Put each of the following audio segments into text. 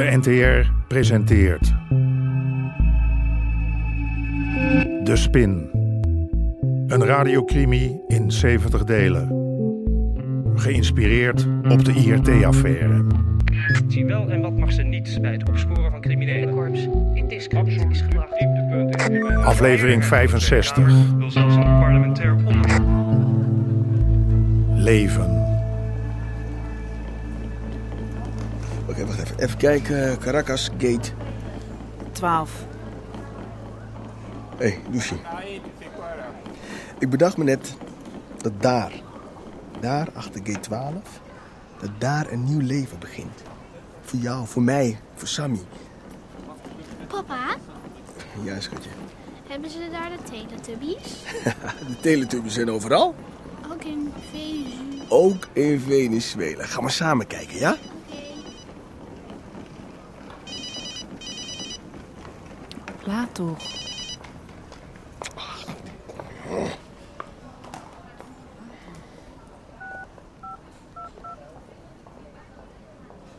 De NTR presenteert. De Spin. Een radiocrimi in 70 delen. Geïnspireerd op de IRT-affaire. Zie wel en wat mag ze niet bij het opsporen van criminelen. Korps indiscretisch gedrag. Aflevering 65. Wil zelfs een parlementair onderzoek. Leven. Oké, wacht even. Even kijken. Caracas Gate. 12. Hé, hey, Lucie. Ik bedacht me net dat daar, daar achter gate 12, dat daar een nieuw leven begint. Voor jou, voor mij, voor Sammy. Papa, Ja, schatje. hebben ze daar de Teletubbies? De Teletubbies zijn overal. Ook in Venezuela. Ook in Venezuela. Ga maar samen kijken, ja? Toch.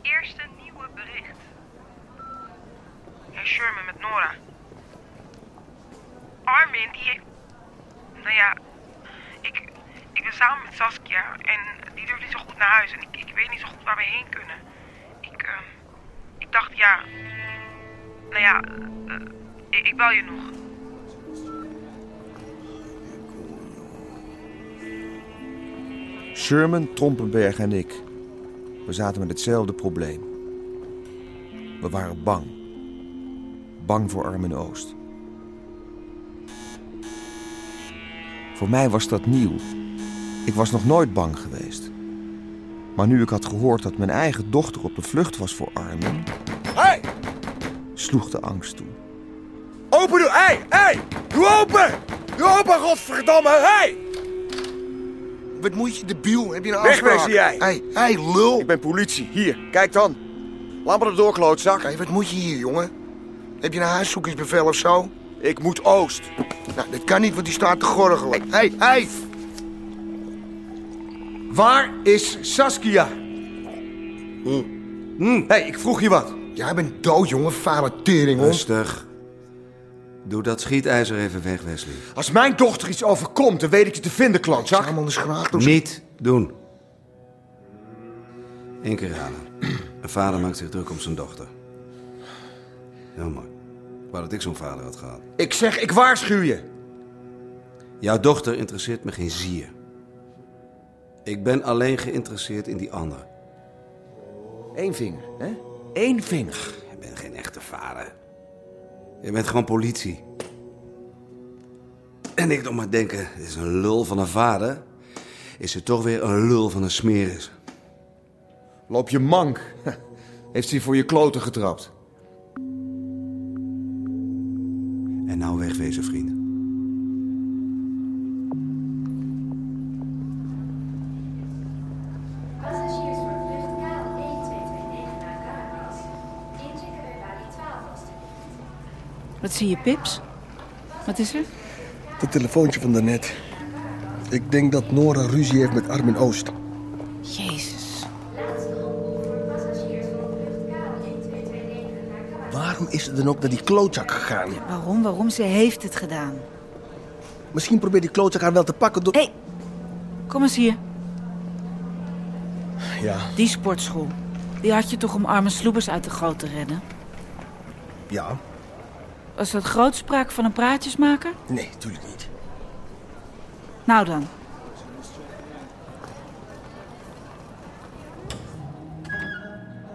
Eerste nieuwe bericht. Herr Sherman met Nora. Armin, die. Nou ja, ik, ik ben samen met Saskia en die durft niet zo goed naar huis. En ik, ik weet niet zo goed waar we heen kunnen. Ik, eh, ik dacht, ja... Nou ja, eh, ik, ik bel je nog. Sherman, Trompenberg en ik. We zaten met hetzelfde probleem. We waren bang. Bang voor Armin Oost. Voor mij was dat nieuw. Ik was nog nooit bang geweest. Maar nu ik had gehoord dat mijn eigen dochter op de vlucht was voor Armin, Hé! sloeg de angst toe. Open doe! Hé! Hé! Doe open! Doe open, godverdamme! Hé! Wat moet je, debiel? Heb je een Wegwezen afspraak? jij. Hé, hey, lul. Ik ben politie. Hier, kijk dan. Laat me erdoor, klootzak. Hé, wat moet je hier, jongen? Heb je een huiszoekingsbevel of zo? Ik moet Oost. Nou, dat kan niet, want die staat te gorgelen. Hé, hé! Hey, Waar is Saskia? Hé, hey, ik vroeg je wat. Jij bent dood, jongen, vuile teringhond. Rustig. Doe dat schietijzer even weg, Wesley. Als mijn dochter iets overkomt, dan weet ik je te vinden, klootzak. Samen anders graag doen. Niet doen. Eén keer halen. Een vader maakt zich druk om zijn dochter. Heel mooi. Ik wou dat ik zo'n vader had gehad. Ik zeg, ik waarschuw je. Jouw dochter interesseert me geen zier. Ik ben alleen geïnteresseerd in die andere. Eén vinger, hè? Eén vinger. Je bent geen echte vader. Je bent gewoon politie. En ik nog maar denken, dit is een lul van een vader. Is het toch weer een lul van een smeris. Loop je mank. Heeft hij voor je kloten getrapt. Wat zie je, Pips? Wat is er? Dat telefoontje van daarnet. Ik denk dat Nora ruzie heeft met Armin Oost. Jezus. Laatste oproep voor passagiers voor vlucht KL 1229 naar Caracas. Waarom is ze dan ook naar die klootzak gegaan? Waarom? Waarom? Ze heeft het gedaan. Misschien probeert die klootzak haar wel te pakken door... Hé, hey, kom eens hier. Ja, Die sportschool. Die had je toch om arme sloebers uit de goot te redden? ja. Was dat grootspraak van een praatjesmaker? Nee, tuurlijk niet. Nou dan.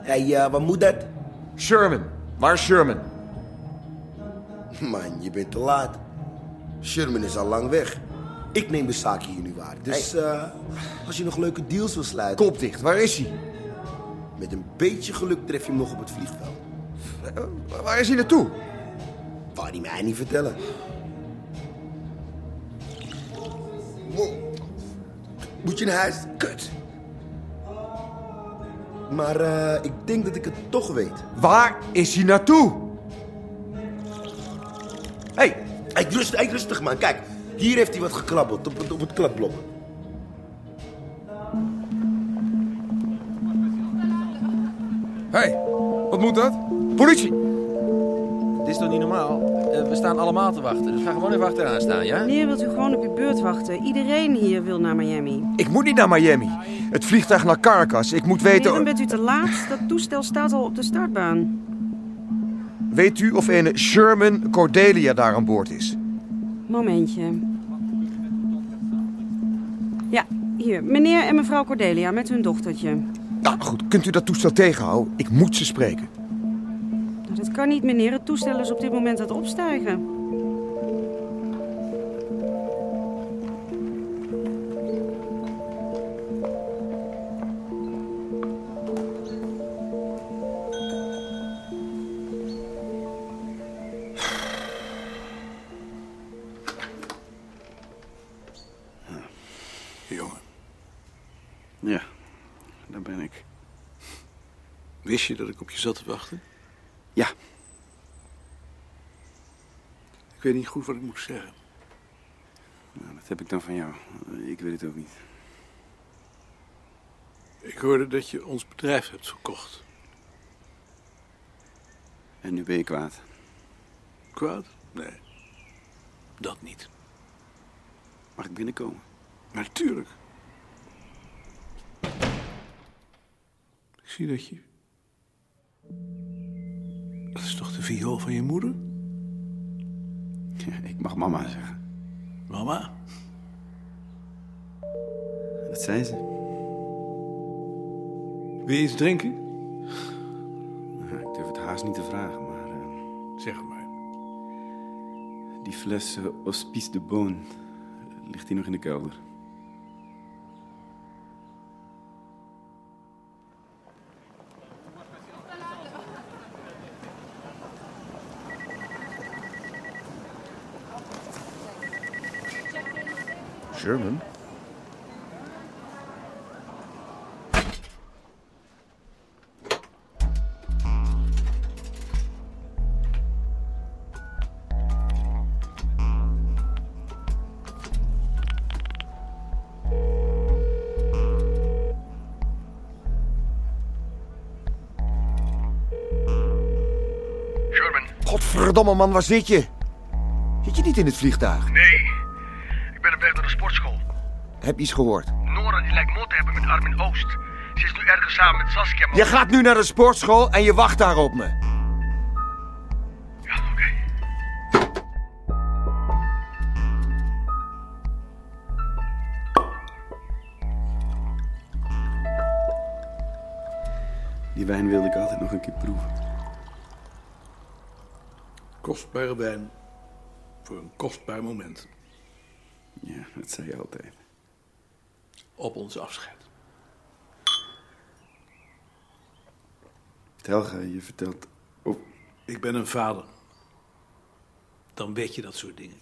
Hé, hey, eh, wat moet dat? Sherman. Waar is Sherman? Man, je bent te laat. Sherman is al lang weg. Ik neem de zaak hier nu waar. Dus eh, als je nog leuke deals wil sluiten... Kop dicht, waar is hij? Met een beetje geluk tref je hem nog op het vliegveld. Eh, Waar is hij naartoe? Wou hij mij niet vertellen. Wow. Moet je naar huis? Kut. Maar eh, ik denk dat ik het toch weet. Waar is hij naartoe? Hé, hey, Hey, rustig, hey, rustig man. Kijk, hier heeft hij wat gekrabbeld op, het- op het kladblok. Hé, hey, Wat moet dat? Politie! Dit is toch niet normaal? Eh, we staan allemaal te wachten, dus ga gewoon even achteraan staan, ja? Meneer, wilt u gewoon op uw beurt wachten? Iedereen hier wil naar Miami. Ik moet niet naar Miami. Het vliegtuig naar Caracas. Ik moet Meneer, dan weten... bent u te laat. Dat toestel staat al op de startbaan. Weet u of een Sherman Cordelia daar aan boord is? Momentje. Ja, hier. Meneer en mevrouw Cordelia met hun dochtertje. Nou goed, kunt u dat toestel tegenhouden? Ik moet ze spreken. Kan niet, meneer. Het toestel is op dit moment aan het opstijgen. Jongen, Ja, daar ben ik. wist je dat ik op je zat te wachten? Ja. Ik weet niet goed wat ik moet zeggen. Nou, dat heb ik dan van jou. Ik weet het ook niet. Ik hoorde dat je ons bedrijf hebt verkocht. En nu ben je kwaad. Kwaad? Nee. Dat niet. Mag ik binnenkomen? Natuurlijk. Ik zie dat je... Dat is toch de viool van je moeder? Ja, ik mag mama zeggen. Mama? Dat zei ze. Wil je iets drinken? Nou, ik durf het haast niet te vragen, maar... eh, Zeg het maar. die fles eh, Hospice de Boon ligt hier nog in de kelder. Sherman? Sherman? Godverdomme man, waar zit je? Zit je niet in het vliegtuig? Nee. Heb je iets gehoord? Nora die lijkt mot te hebben met Armin Oost. Ze is nu ergens samen met Saskia. maar- Je gaat nu naar de sportschool en je wacht daar op me. Die wijn wilde ik altijd nog een keer proeven. Kostbare wijn. Voor een kostbaar moment. Ja, dat zei je altijd. Op ons afscheid. Helga, je vertelt... Oh, Ik ben een vader. Dan weet je dat soort dingen.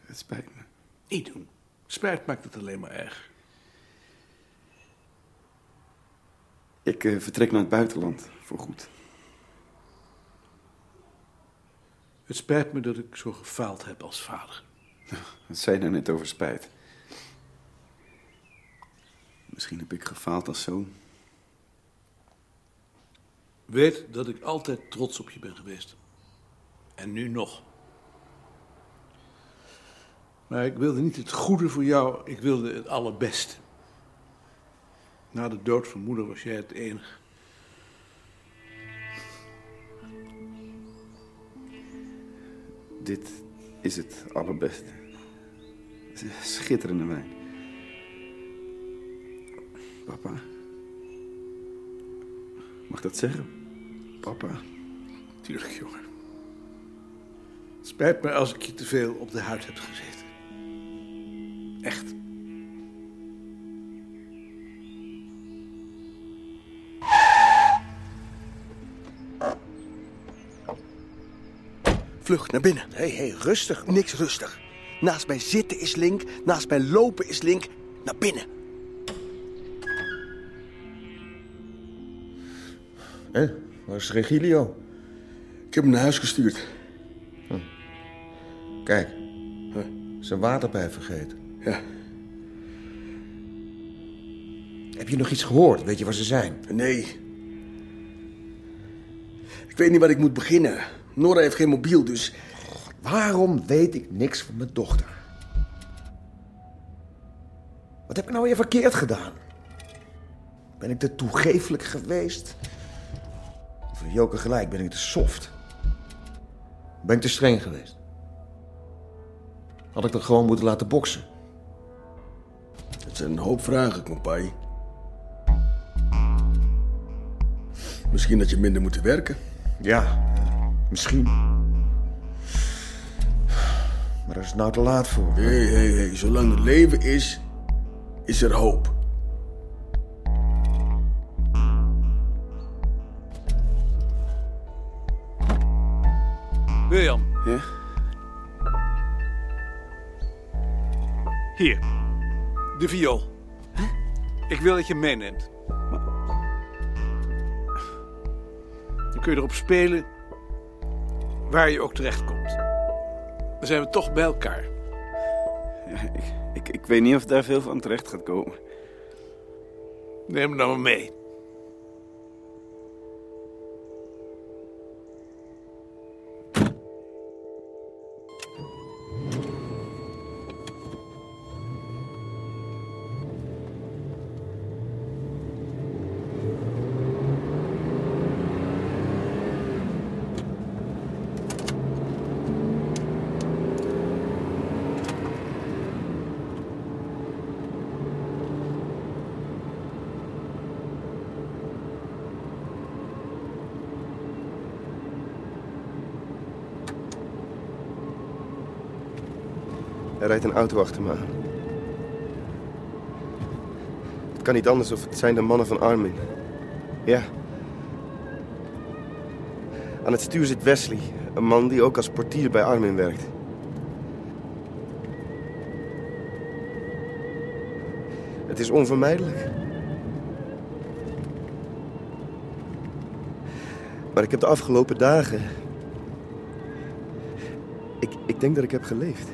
het spijt me. Niet doen. Spijt maakt het alleen maar erg. Ik eh, vertrek naar het buitenland, voorgoed. Het spijt me dat ik zo gefaald heb als vader. Zei je nou net over spijt? Misschien heb ik gefaald als zoon. Weet dat ik altijd trots op je ben geweest. En nu nog. Maar ik wilde niet het goede voor jou, ik wilde het allerbeste. Na de dood van moeder was jij het enige. Dit is het allerbeste. Schitterende wijn. Papa. Mag ik dat zeggen? Papa. Tuurlijk, jongen. Het spijt me als ik je te veel op de huid heb gezeten. Echt. Vlug, naar binnen. Hé, hey, hey, rustig. Niks rustig. Naast mij zitten is link, naast mij lopen is link. Naar binnen. Hé, waar is Regilio? Ik heb hem naar huis gestuurd. Kijk, zijn waterpijp vergeten. Ja. Heb je nog iets gehoord? Weet je waar ze zijn? Nee, Ik weet niet waar ik moet beginnen. Nora heeft geen mobiel, dus... Waarom weet ik niks van mijn dochter? Wat heb ik nou weer verkeerd gedaan? Ben ik te toegeeflijk geweest? Voor Joke gelijk, ben ik te soft? Ben ik te streng geweest? Had ik dat gewoon moeten laten boksen? Het zijn een hoop vragen, kompai. Misschien dat je minder moet werken. Ja, misschien. Maar daar is het nou te laat voor. Hé, hé, hé. Zolang er leven is, is er hoop. Hier. De viool. Ik wil dat je hem meeneemt. Dan kun je erop spelen waar je ook terechtkomt. Dan zijn we toch bij elkaar. Ja, ik, ik, ik weet niet of daar veel van terecht gaat komen. Neem hem dan maar mee. Er rijdt een auto achter me aan. Het kan niet anders of het zijn de mannen van Armin. Ja. Aan het stuur zit Wesley, een man die ook als portier bij Armin werkt. Het is onvermijdelijk. Maar ik heb de afgelopen dagen. Ik, ik denk dat ik heb geleefd.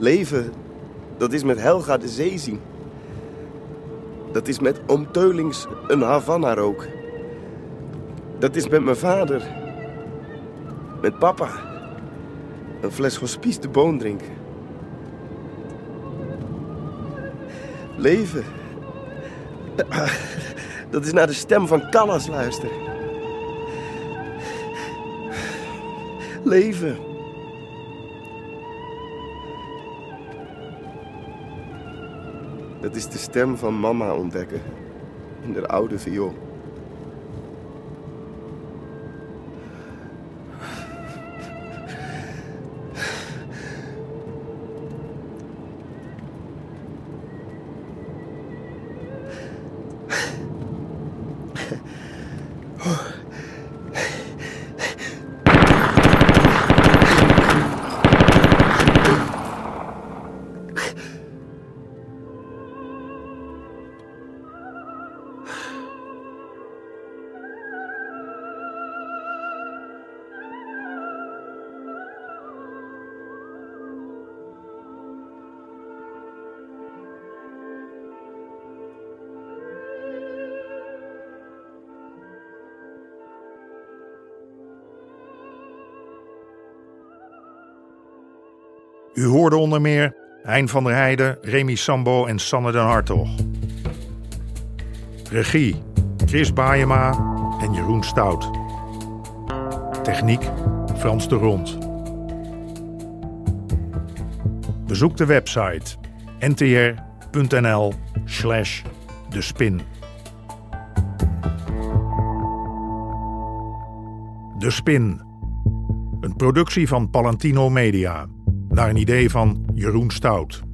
Leven, dat is met Helga de zee zien. Dat is met oom Teulings een Havana rook. Dat is met mijn vader. Met papa. Een fles hospice de boon drinken. Leven. Dat is naar de stem van Callas luisteren. Leven. Dat is de stem van mama ontdekken. In de oude viool. U hoorde onder meer Hein van der Heijden, Remy Sambo en Sanne den Hartog. Regie Chris Baayema en Jeroen Stout. Techniek Frans de Rond. Bezoek de website ntr.nl slash de spin. De Spin. Een productie van Palantino Media. Naar een idee van Jeroen Stout.